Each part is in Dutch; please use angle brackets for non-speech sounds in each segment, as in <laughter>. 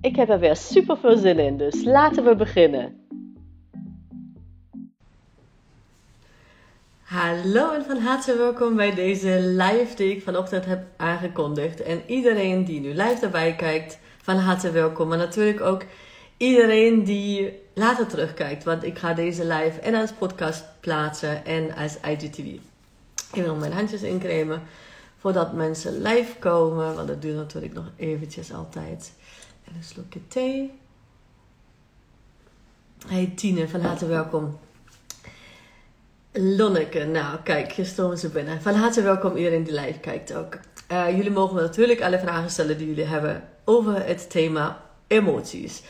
Ik heb er weer super veel zin in, dus laten we beginnen. Hallo en van harte welkom bij deze live die ik vanochtend heb aangekondigd. En iedereen die nu live erbij kijkt, van harte welkom. Maar natuurlijk ook iedereen die later terugkijkt, want ik ga deze live en als podcast plaatsen en als IGTV. Ik wil mijn handjes incremen voordat mensen live komen. Want dat duurt natuurlijk nog eventjes altijd. En een slokje thee. Hey Tine, van harte welkom. Lonneke, nou kijk, hier stomen ze binnen. Van harte welkom iedereen die live kijkt ook. Uh, jullie mogen natuurlijk alle vragen stellen die jullie hebben over het thema emoties.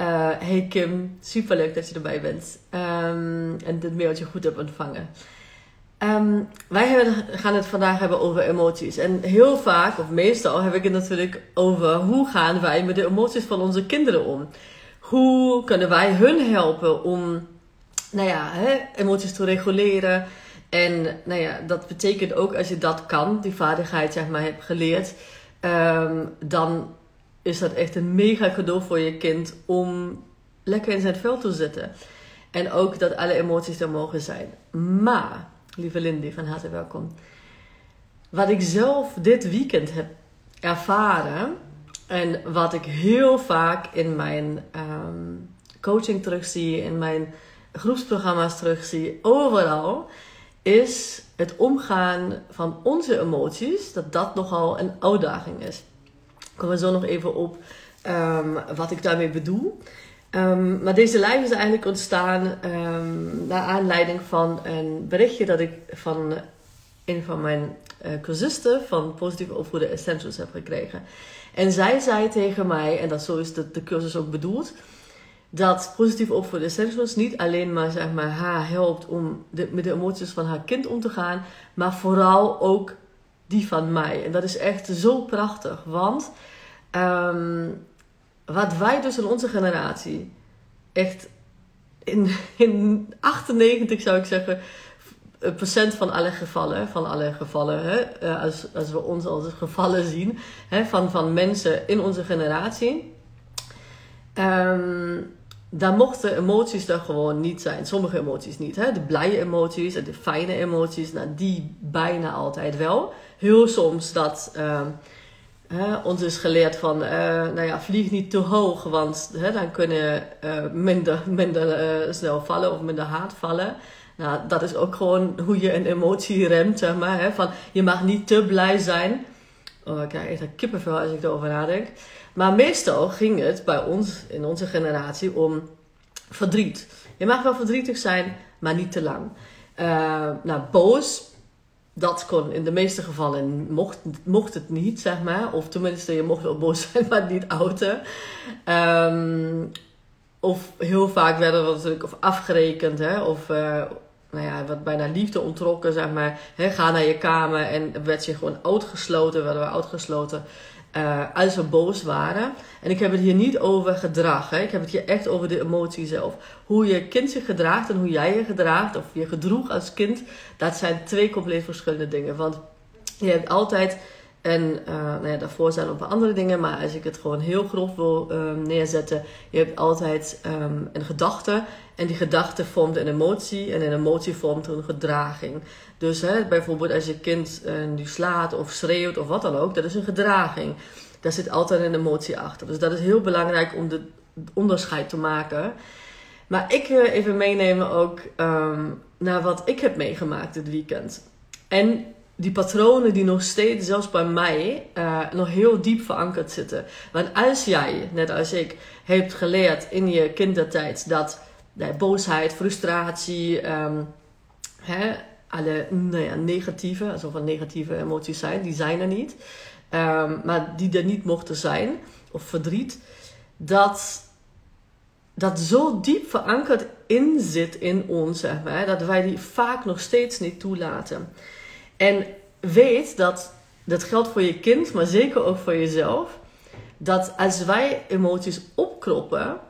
Uh, hey Kim, super leuk dat je erbij bent. Um, en dit mailtje goed hebt ontvangen. Um, wij gaan het vandaag hebben over emoties. En heel vaak, of meestal, heb ik het natuurlijk over hoe gaan wij met de emoties van onze kinderen om. Hoe kunnen wij hun helpen om nou ja, hè, emoties te reguleren. En nou ja, dat betekent ook als je dat kan, die vaardigheid zeg maar hebt geleerd, um, dan is dat echt een mega cadeau voor je kind om lekker in zijn vel te zitten. En ook dat alle emoties er mogen zijn. Maar lieve Lindy, van harte welkom. Wat ik zelf dit weekend heb ervaren en wat ik heel vaak in mijn um, coaching terugzie, in mijn groepsprogramma's terugzie, overal, is het omgaan van onze emoties, dat dat nogal een uitdaging is. Ik kom er zo nog even op um, wat ik daarmee bedoel. Um, maar deze live is eigenlijk ontstaan um, naar aanleiding van een berichtje dat ik van een van mijn uh, cursisten van Positieve Opvoeden Essentials heb gekregen. En zij zei tegen mij, en dat zo is de, cursus ook bedoeld, dat Positieve Opvoeden Essentials niet alleen maar, zeg maar haar helpt om de, met de emoties van haar kind om te gaan, maar vooral ook die van mij. En dat is echt zo prachtig, want um, wat wij dus in onze generatie echt in, in 98 zou ik zeggen procent van alle gevallen, van alle gevallen, hè, eh, als, als we ons als gevallen zien, hè, van, van mensen in onze generatie, um, dan mochten emoties er gewoon niet zijn. Sommige emoties niet. Hè? De blije emoties en de fijne emoties, nou, die bijna altijd wel. Heel soms dat. Um, ons is geleerd van, uh, nou ja, vlieg niet te hoog, want dan kunnen uh, minder, minder uh, snel vallen of minder hard vallen. Nou, dat is ook gewoon hoe je een emotie remt, zeg maar. Van, je mag niet te blij zijn. Oh, ik krijg kippenvel als ik erover nadenk. Maar meestal ging het bij ons, in onze generatie, om verdriet. Je mag wel verdrietig zijn, maar niet te lang. nou, boos dat kon in de meeste gevallen mocht, mocht het niet, zeg maar. Of tenminste, je mocht wel boos <laughs> zijn, maar niet outen. Um, of heel vaak werden we natuurlijk of afgerekend, hè, of uh, nou ja, wat bijna liefde ontrokken, zeg maar. Hè, ga naar je kamer en werd je gewoon uitgesloten, werden we uitgesloten. Uh, als we boos waren. En ik heb het hier niet over gedrag. Hè. Ik heb het hier echt over de emotie zelf. Hoe je kind zich gedraagt en hoe jij je gedraagt. Of je gedroeg als kind. Dat zijn twee compleet verschillende dingen. Want je hebt altijd... En uh, nou ja, daarvoor zijn ook wel andere dingen. Maar als ik het gewoon heel grof wil um, neerzetten. Je hebt altijd um, een gedachte. En die gedachte vormt een emotie. En een emotie vormt een gedraging. Dus hè, bijvoorbeeld als je kind uh, nu slaat of schreeuwt of wat dan ook, dat is een gedraging. Daar zit altijd een emotie achter. Dus dat is heel belangrijk om de onderscheid te maken. Maar ik wil even meenemen ook um, naar wat ik heb meegemaakt dit weekend. En die patronen die nog steeds, zelfs bij mij, uh, nog heel diep verankerd zitten. Want als jij, net als ik, hebt geleerd in je kindertijd dat boosheid, frustratie, um, hè, alle nou ja, negatieve, alsof er negatieve emoties zijn, die zijn er niet. Um, maar die er niet mochten zijn, of verdriet. dat dat zo diep verankerd in zit in ons, zeg maar, dat wij die vaak nog steeds niet toelaten. En weet dat dat geldt voor je kind, maar zeker ook voor jezelf. Dat als wij emoties opkroppen,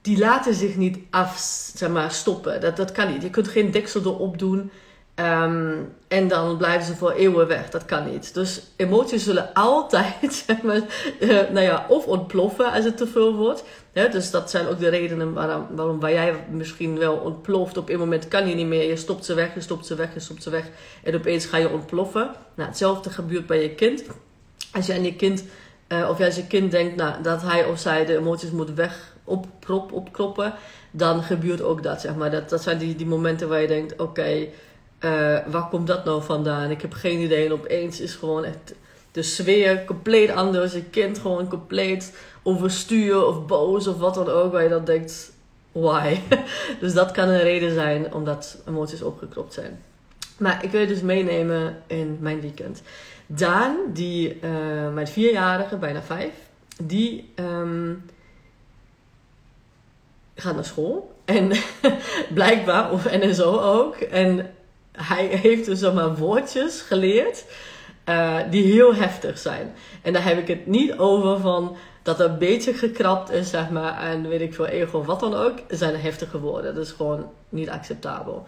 die laten zich niet af, zeg maar, stoppen. Dat, dat kan niet. Je kunt geen deksel erop doen Ehm, en dan blijven ze voor eeuwen weg. Dat kan niet. Dus emoties zullen altijd, <laughs> zeg maar, uh, nou ja, of ontploffen als het te veel wordt. dus dat zijn ook de redenen waarom, waarom waar jij misschien wel ontploft. Op een moment kan je niet meer. Je stopt ze weg, je stopt ze weg, je stopt ze weg. En opeens ga je ontploffen. Nou, hetzelfde gebeurt bij je kind. Als je aan je kind, uh, of als je kind denkt nou, dat hij of zij de emoties moet weg opkrop, opkroppen. Dan gebeurt ook dat, zeg maar. Dat, dat zijn die, die momenten waar je denkt, oké uh, waar komt dat nou vandaan? Ik heb geen idee. En opeens is gewoon echt de sfeer compleet anders. Je kind gewoon compleet overstuur of boos of wat dan ook. Waar je dan denkt, why? <laughs> dus dat kan een reden zijn omdat emoties opgeklopt zijn. Maar ik wil je dus meenemen in mijn weekend. Daan, die, uh, mijn vierjarige, bijna vijf, die um, gaat naar school. En <laughs> blijkbaar, of en zo ook. En hij heeft dus zomaar woordjes geleerd uh, die heel heftig zijn. En daar heb ik het niet over van dat er een beetje gekrapt is, zeg maar, en weet ik veel, ego, wat dan ook, zijn heftige woorden. Dat is gewoon niet acceptabel.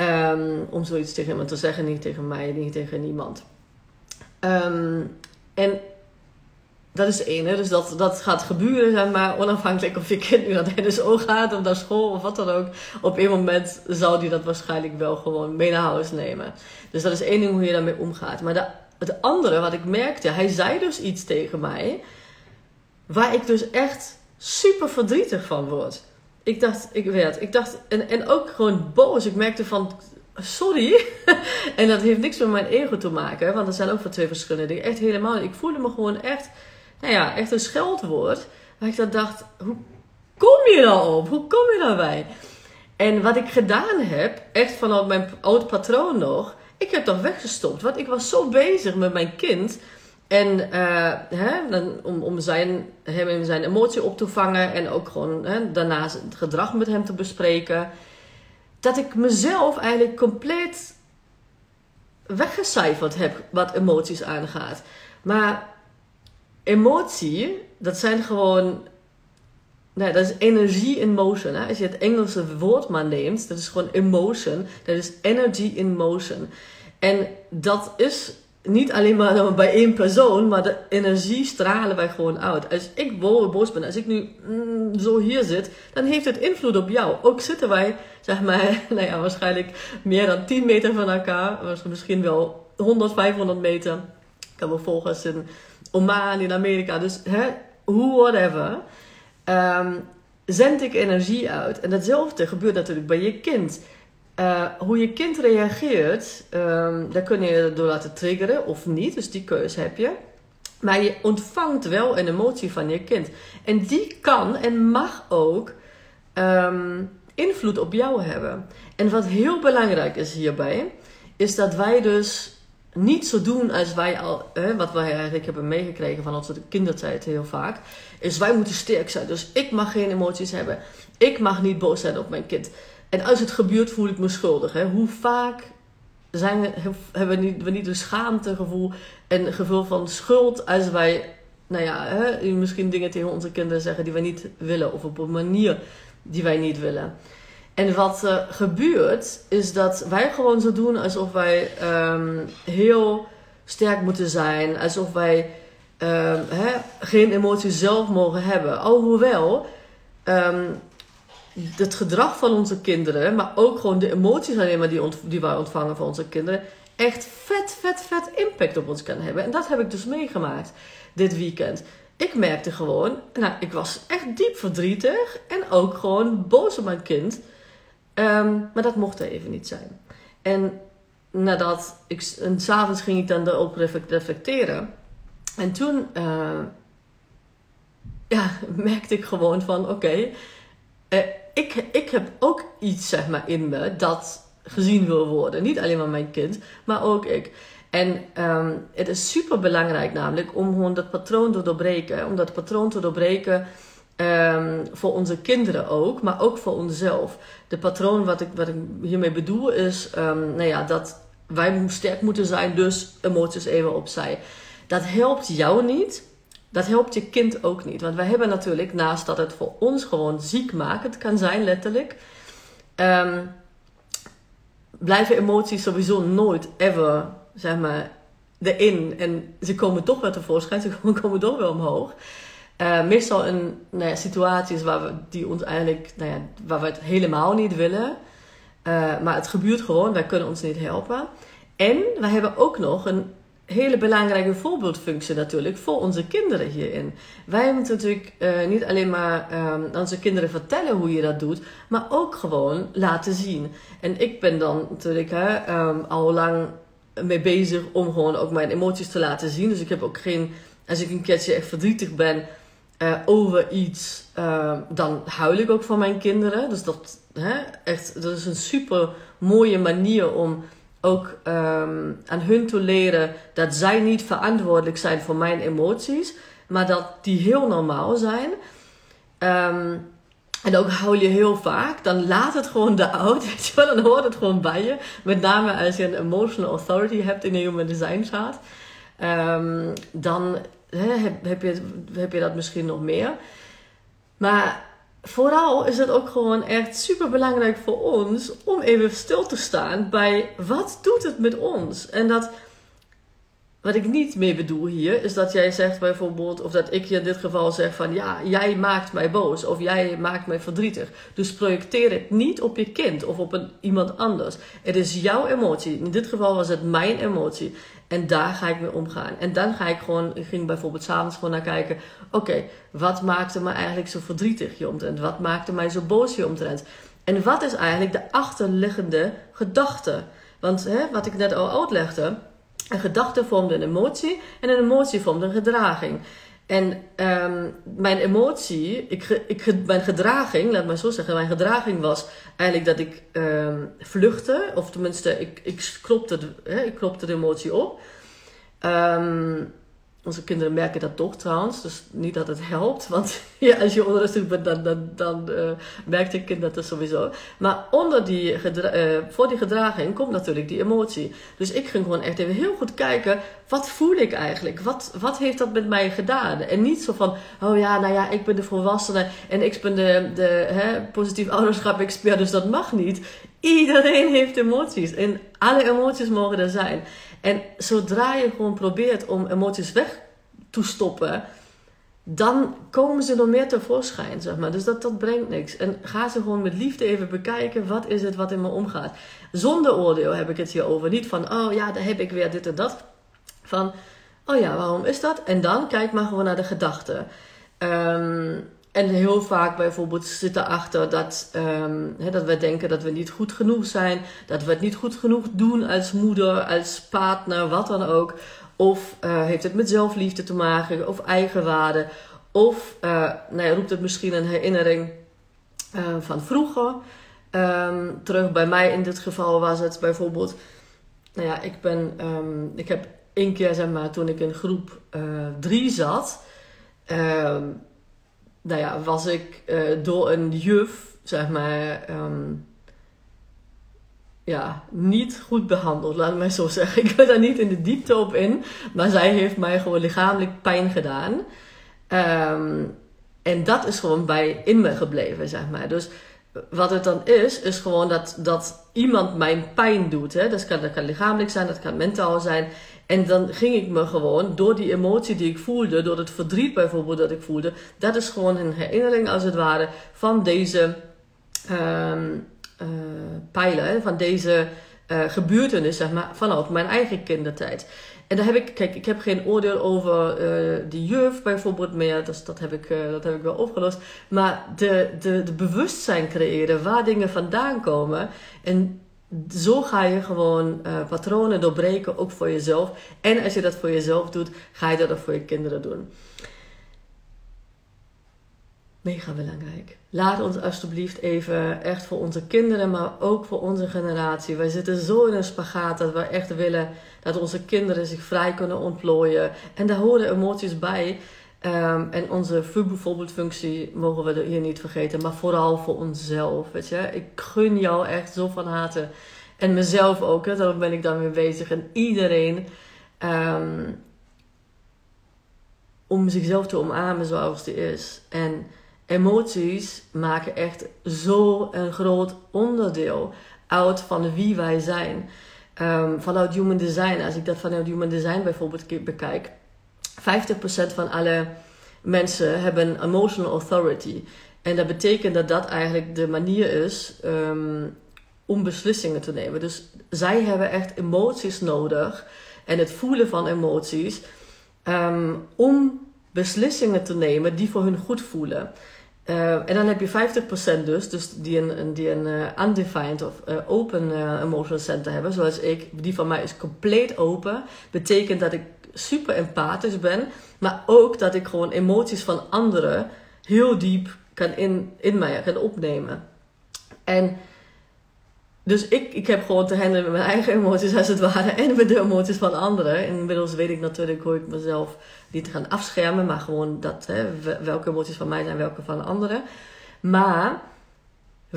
Um, om zoiets tegen iemand te zeggen, niet tegen mij, niet tegen niemand. Um, en dat is één, hè? dus dat, dat gaat gebeuren, zeg maar, onafhankelijk of je kind nu naar de NSO gaat of naar school of wat dan ook. Op een moment zou die dat waarschijnlijk wel gewoon mee naar huis nemen. Dus dat is één ding hoe je daarmee omgaat. Maar de, het andere wat ik merkte, hij zei dus iets tegen mij, waar ik dus echt super verdrietig van word. Ik dacht, ik weet, ik dacht, en, en ook gewoon boos. Ik merkte van, sorry. <laughs> en dat heeft niks met mijn ego te maken, want dat zijn ook van twee verschillende dingen. Echt helemaal. Ik voelde me gewoon echt nou ja, echt een scheldwoord. Waar ik dan dacht, hoe kom je nou op? Hoe kom je daarbij? En wat ik gedaan heb, echt vanuit mijn oud patroon nog, ik heb dat weggestopt. Want ik was zo bezig met mijn kind. En uh, hè, dan, om, om zijn, hem in zijn emotie op te vangen en ook gewoon hè, daarna het gedrag met hem te bespreken. Dat ik mezelf eigenlijk compleet weggecijferd heb wat emoties aangaat. Maar emotie, dat zijn gewoon. Nou, dat is energie in motion. Hè? Als je het Engelse woord maar neemt, dat is gewoon emotion. Dat is energy in motion. En dat is niet alleen maar bij één persoon, maar de energie stralen wij gewoon uit. Als ik boos ben, als ik nu mm, zo hier zit, dan heeft het invloed op jou. Ook zitten wij, zeg maar, <laughs> nou ja, waarschijnlijk meer dan 10 meter van elkaar. Misschien wel 100, 500 meter. Ik heb volgens in Oman, in Amerika. Dus hè, hoe whatever. Um, zend ik energie uit. En datzelfde gebeurt natuurlijk bij je kind. Uh, hoe je kind reageert, um, daar kun je door laten triggeren of niet. Dus die keuze heb je. Maar je ontvangt wel een emotie van je kind. En die kan en mag ook um, invloed op jou hebben. En wat heel belangrijk is hierbij, is dat wij dus niet zo doen als wij al, hè, wat wij eigenlijk hebben meegekregen van onze kindertijd heel vaak, is wij moeten sterk zijn. Dus ik mag geen emoties hebben. Ik mag niet boos zijn op mijn kind. En als het gebeurt, voel ik me schuldig. Hè. Hoe vaak zijn we, hebben we niet, een schaamtegevoel en gevoel van schuld als wij, nou ja, hè, misschien dingen tegen onze kinderen zeggen die wij niet willen of op een manier die wij niet willen. En wat er gebeurt, is dat wij gewoon zo doen alsof wij um, heel sterk moeten zijn. Alsof wij um, hè, geen emoties zelf mogen hebben. Alhoewel um, het gedrag van onze kinderen, maar ook gewoon de emoties alleen maar die, die wij ontvangen van onze kinderen, echt vet, vet, vet impact op ons kan hebben. En dat heb ik dus meegemaakt dit weekend. Ik merkte gewoon, nou, ik was echt diep verdrietig en ook gewoon boos op mijn kind. Um, maar dat mocht er even niet zijn. En nadat ik, en s'avonds ging ik dan erop reflecteren. En toen uh, ja, <laughs> merkte ik gewoon van oké, uh, ik, ik heb ook iets zeg maar in me dat gezien wil worden. Niet alleen maar mijn kind, maar ook ik. En ehm, het is super belangrijk namelijk om gewoon dat patroon te doorbreken. Om dat patroon te doorbreken um, voor onze kinderen ook, maar ook voor onszelf. De patroon wat ik, wat ik hiermee bedoel is um, nou ja, dat wij sterk moeten zijn, dus emoties even opzij. Dat helpt jou niet. Dat helpt je kind ook niet. Want wij hebben natuurlijk, naast dat het voor ons gewoon ziekmakend kan zijn, letterlijk, um, blijven emoties sowieso nooit ever, zeg maar, erin. En ze komen toch wel tevoorschijn, ze <laughs> komen toch wel omhoog. Uh, meestal in nou ja, situaties waar we, die ons eigenlijk, nou ja, waar we het helemaal niet willen. Uh, maar het gebeurt gewoon, wij kunnen ons niet helpen. En we hebben ook nog een hele belangrijke voorbeeldfunctie natuurlijk voor onze kinderen hierin. Wij moeten natuurlijk uh, niet alleen maar um, onze kinderen vertellen hoe je dat doet, maar ook gewoon laten zien. En ik ben dan natuurlijk hè, um, al lang mee bezig om gewoon ook mijn emoties te laten zien. Dus ik heb ook geen, als ik een keertje echt verdrietig ben uh, over iets, uh, dan huil ik ook van mijn kinderen. Dus dat, hè, echt, dat is een super mooie manier om ook um, aan hun te leren dat zij niet verantwoordelijk zijn voor mijn emoties, maar dat die heel normaal zijn. Um, en ook hou je heel vaak, dan laat het gewoon de oud, <laughs> dan hoort het gewoon bij je. Met name als je een emotional authority hebt in een human design chart. Dan heb, heb, je, heb je dat misschien nog meer. Maar vooral is het ook gewoon echt super belangrijk voor ons om even stil te staan bij wat doet het met ons. En dat, wat ik niet mee bedoel hier, is dat jij zegt bijvoorbeeld, of dat ik je in dit geval zeg van ja, jij maakt mij boos of jij maakt mij verdrietig. Dus projecteer het niet op je kind of op een, iemand anders. Het is jouw emotie. In dit geval was het mijn emotie. En daar ga ik mee omgaan. En dan ga ik gewoon, ik ging bijvoorbeeld s'avonds gewoon naar kijken. Oké, wat maakte me eigenlijk zo verdrietig hieromtrent? Wat maakte mij zo boos hieromtrent? En wat is eigenlijk de achterliggende gedachte? Want hè, wat ik net al uitlegde, een gedachte vormt een emotie en een emotie vormt een gedraging. En um, mijn emotie, ik, ik, mijn gedraging, laat maar zo zeggen, mijn gedraging was eigenlijk dat ik um, vluchtte, of tenminste, ik, ik, klopte, hè, ik klopte de emotie op. Um, onze kinderen merken dat toch trouwens, dus niet dat het helpt, want <laughs> ja, als je onrustig bent, dan, dan, dan uh, merkt je kind dat sowieso. Maar onder die uh, voor die gedraging komt natuurlijk die emotie. Dus ik ging gewoon echt even heel goed kijken, wat voel ik eigenlijk? Wat, wat heeft dat met mij gedaan? En niet zo van, oh ja, nou ja, ik ben de volwassene en ik ben de, de hè, positief ouderschap expert, dus dat mag niet. Iedereen heeft emoties en alle emoties mogen er zijn. En zodra je gewoon probeert om emoties weg te stoppen, dan komen ze nog meer tevoorschijn, zeg maar. Dus dat, dat brengt niks. En ga ze gewoon met liefde even bekijken, wat is het wat in me omgaat. Zonder oordeel heb ik het hier over. Niet van, oh ja, daar heb ik weer dit en dat. Van, oh ja, waarom is dat? En dan kijk maar gewoon naar de gedachten. Um, en heel vaak bijvoorbeeld zit erachter dat, hè, dat we denken dat we niet goed genoeg zijn. Dat we het niet goed genoeg doen als moeder, als partner, wat dan ook. Of uh, heeft het met zelfliefde te maken, of eigenwaarde. Of uh, nou ja, roept het misschien een herinnering uh, van vroeger. Um, terug bij mij in dit geval was het bijvoorbeeld... Nou ja, ik ben... Um, ik heb één keer, zeg maar, toen ik in groep 3 zat nou ja, was ik uh, door een juf, zeg maar, um, ja, niet goed behandeld, laat mij zo <laughs> zeggen. Ik ga daar niet in de diepte op in, maar zij heeft mij gewoon lichamelijk pijn gedaan. Um, en dat is gewoon bij in me gebleven, zeg maar. Dus wat het dan is, is gewoon dat, dat iemand mijn pijn doet. Hè? Kan, dat kan lichamelijk zijn, dat kan mentaal zijn. En dan ging ik me gewoon, door die emotie die ik voelde, door het verdriet bijvoorbeeld dat ik voelde, dat is gewoon een herinnering als het ware van deze um, uh, pijlen, van deze uh, gebeurtenis, zeg maar, vanuit mijn eigen kindertijd. En daar heb ik, kijk, ik heb geen oordeel over uh, die juf bijvoorbeeld meer, dus dat heb ik, dat heb ik wel opgelost. Maar de, de, de bewustzijn creëren waar dingen vandaan komen. En zo ga je gewoon uh, patronen doorbreken, ook voor jezelf. En als je dat voor jezelf doet, ga je dat ook voor je kinderen doen. Mega belangrijk. Laat ons alsjeblieft even echt voor onze kinderen, maar ook voor onze generatie. Wij zitten zo in een spagaat dat we echt willen dat onze kinderen zich vrij kunnen ontplooien. En daar horen emoties bij. Um, en onze bijvoorbeeld functie mogen we hier niet vergeten, maar vooral voor onszelf. Weet je? Ik gun jou echt zo van harte. En mezelf ook, hè? daarom ben ik daarmee bezig. En iedereen um, om zichzelf te omarmen zoals die is. En emoties maken echt zo een groot onderdeel uit van wie wij zijn. Um, vanuit human design, als ik dat vanuit human design bijvoorbeeld bekijk 50% van alle mensen hebben emotional authority. En dat betekent dat dat eigenlijk de manier is um, om beslissingen te nemen. Dus zij hebben echt emoties nodig en het voelen van emoties um, om beslissingen te nemen die voor hun goed voelen. Uh, en dan heb je 50% dus, dus die een, die een uh, undefined of uh, open emotional center hebben, zoals ik. Die van mij is compleet open. Betekent dat ik super empathisch ben. Maar ook dat ik gewoon emoties van anderen heel diep kan in, in mij kan opnemen. En dus ik, ik heb gewoon te handelen met mijn eigen emoties als het ware. En met de emoties van anderen. Inmiddels weet ik natuurlijk hoe ik mezelf niet gaan afschermen. Maar gewoon dat, hè, welke emoties van mij zijn, welke van anderen. Maar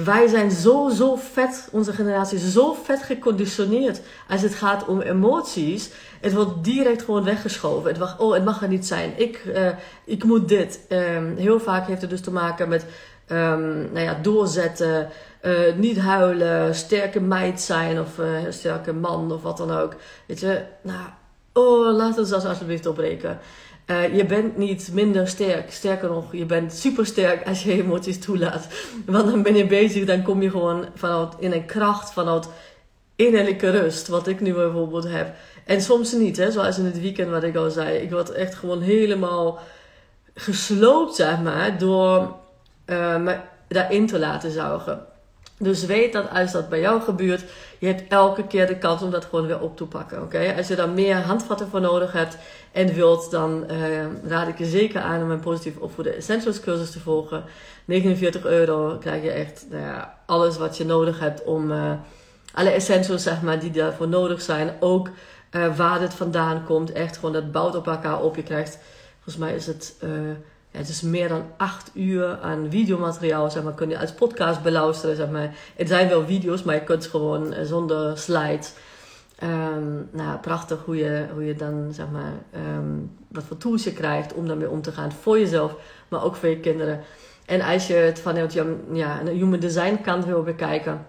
wij zijn zo, zo vet, onze generatie is zo vet geconditioneerd als het gaat om emoties. Het wordt direct gewoon weggeschoven. Het mag, oh, het mag er niet zijn. Ik, uh, ik moet dit. Um, heel vaak heeft het dus te maken met um, nou ja, doorzetten, uh, niet huilen, sterke meid zijn of uh, sterke man of wat dan ook. Weet je, nou, oh, laat ons alsjeblieft opbreken. Uh, je bent niet minder sterk. Sterker nog, je bent super sterk als je emoties toelaat. Want dan ben je bezig, dan kom je gewoon vanuit in een kracht, vanuit innerlijke rust. Wat ik nu bijvoorbeeld heb. En soms niet, hè, zoals in het weekend wat ik al zei. Ik word echt gewoon helemaal gesloopt, zeg maar, door uh, me daarin te laten zuigen. Dus weet dat als dat bij jou gebeurt, je hebt elke keer de kans om dat gewoon weer op te pakken. Oké? Als je daar meer handvatten voor nodig hebt en wilt, dan uh, raad ik je zeker aan om mijn positief opvoeden essentials cursus te volgen. 49 euro krijg je echt nou ja, alles wat je nodig hebt om uh, alle essentials zeg maar, die daarvoor nodig zijn. Ook uh, waar dit vandaan komt. Echt gewoon dat bouwt op elkaar op. Je krijgt, volgens mij is het het is meer dan acht uur aan videomateriaal, zeg maar, kun je als podcast beluisteren, zeg maar. Het zijn wel video's, maar je kunt gewoon eh, zonder slides. Um, nou, prachtig hoe je, hoe je dan, zeg maar, um, wat voor tools je krijgt om daarmee om te gaan voor jezelf, maar ook voor je kinderen. En als je het vanuit je, ja, een human design kant wil bekijken,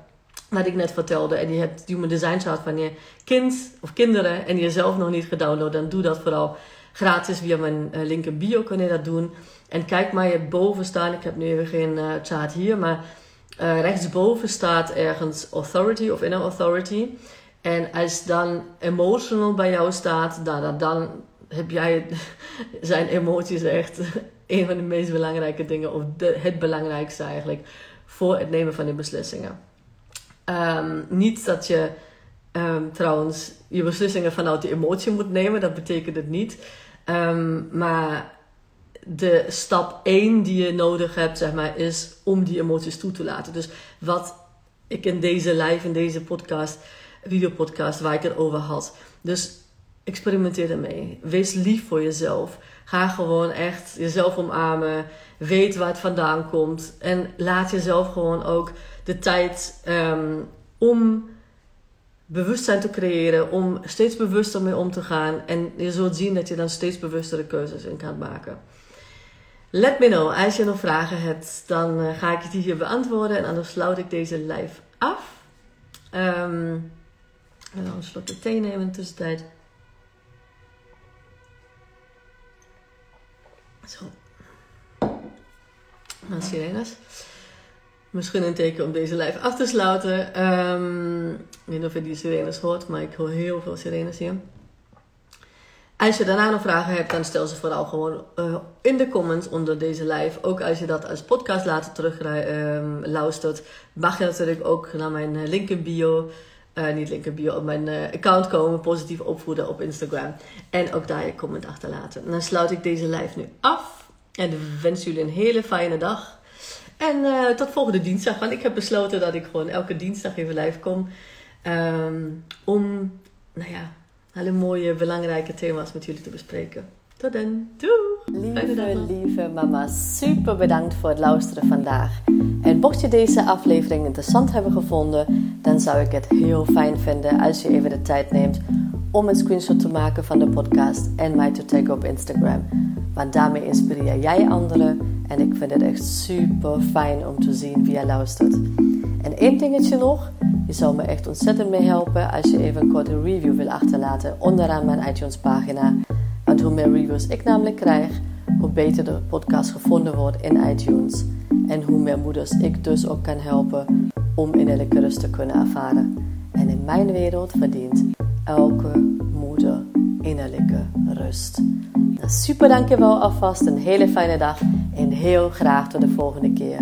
wat ik net vertelde, en je hebt human design chart van je kind of kinderen en je zelf nog niet gedownload, dan doe dat vooral gratis via mijn uh, bio kun je dat doen. En kijk maar je boven staan. Ik heb nu even geen uh, hier, maar uh, rechtsboven staat ergens authority of inner authority. En als dan emotional bij jou staat, dan, dan, dan heb jij <laughs> zijn emoties echt <laughs> een van de meest belangrijke dingen, of de, het belangrijkste eigenlijk, voor het nemen van die beslissingen. Um, niet dat je um, trouwens je beslissingen vanuit die emotie moet nemen, dat betekent het niet. Um, maar de stap 1 die je nodig hebt, zeg maar, is om die emoties toe te laten. Dus wat ik in deze live, in deze podcast, videopodcast, waar ik het over had. Dus experimenteer ermee. Wees lief voor jezelf. Ga gewoon echt jezelf omarmen. Weet waar het vandaan komt. En laat jezelf gewoon ook de tijd um, om bewustzijn te creëren. Om steeds bewuster mee om te gaan. En je zult zien dat je dan steeds bewustere keuzes in kan maken. Let me know. Als je nog vragen hebt, dan uh, ga ik het hier beantwoorden. En anders sluit ik deze live af. Um, en dan een slokje thee nemen in de tussentijd. Zo. Nou, sirenes. Misschien een teken om deze live af te sluiten. Um, ik weet niet of je die sirenes hoort, maar ik hoor heel veel sirenes hier. Als je daarna nog vragen hebt, dan stel ze vooral gewoon uh, in de comments onder deze live. Ook als je dat als podcast later terug um, luistert, mag je natuurlijk ook naar mijn eh, link in bio, uh, niet link in bio, op mijn account komen, positief opvoeden op Instagram. En ook daar je comment achterlaten. En dan sluit ik deze live nu af en wens jullie een hele fijne dag. En uh, tot volgende dinsdag. Want ik heb besloten dat ik gewoon elke dinsdag even live kom. Um, om, nou ja, hele mooie, belangrijke thema's met jullie te bespreken. Tot dan. Doei! Lieve, lieve mama, super bedankt voor het luisteren vandaag. En mocht je deze aflevering interessant hebben gevonden, dan zou ik het heel fijn vinden als je even de tijd neemt om een screenshot te maken van de podcast en mij te taggen op Instagram. Want daarmee inspireer jij anderen en ik vind het echt super fijn om te zien wie jij luistert. En één dingetje nog, je zou me echt ontzettend mee helpen als je even een korte review wil achterlaten onderaan mijn iTunes pagina. Want hoe meer reviews ik namelijk krijg, hoe beter de podcast gevonden wordt in iTunes. En hoe meer moeders ik dus ook kan helpen om innerlijke rust te kunnen ervaren. En in mijn wereld verdient elke moeder innerlijke rust. Super dankjewel alvast, een hele fijne dag en heel graag tot de volgende keer.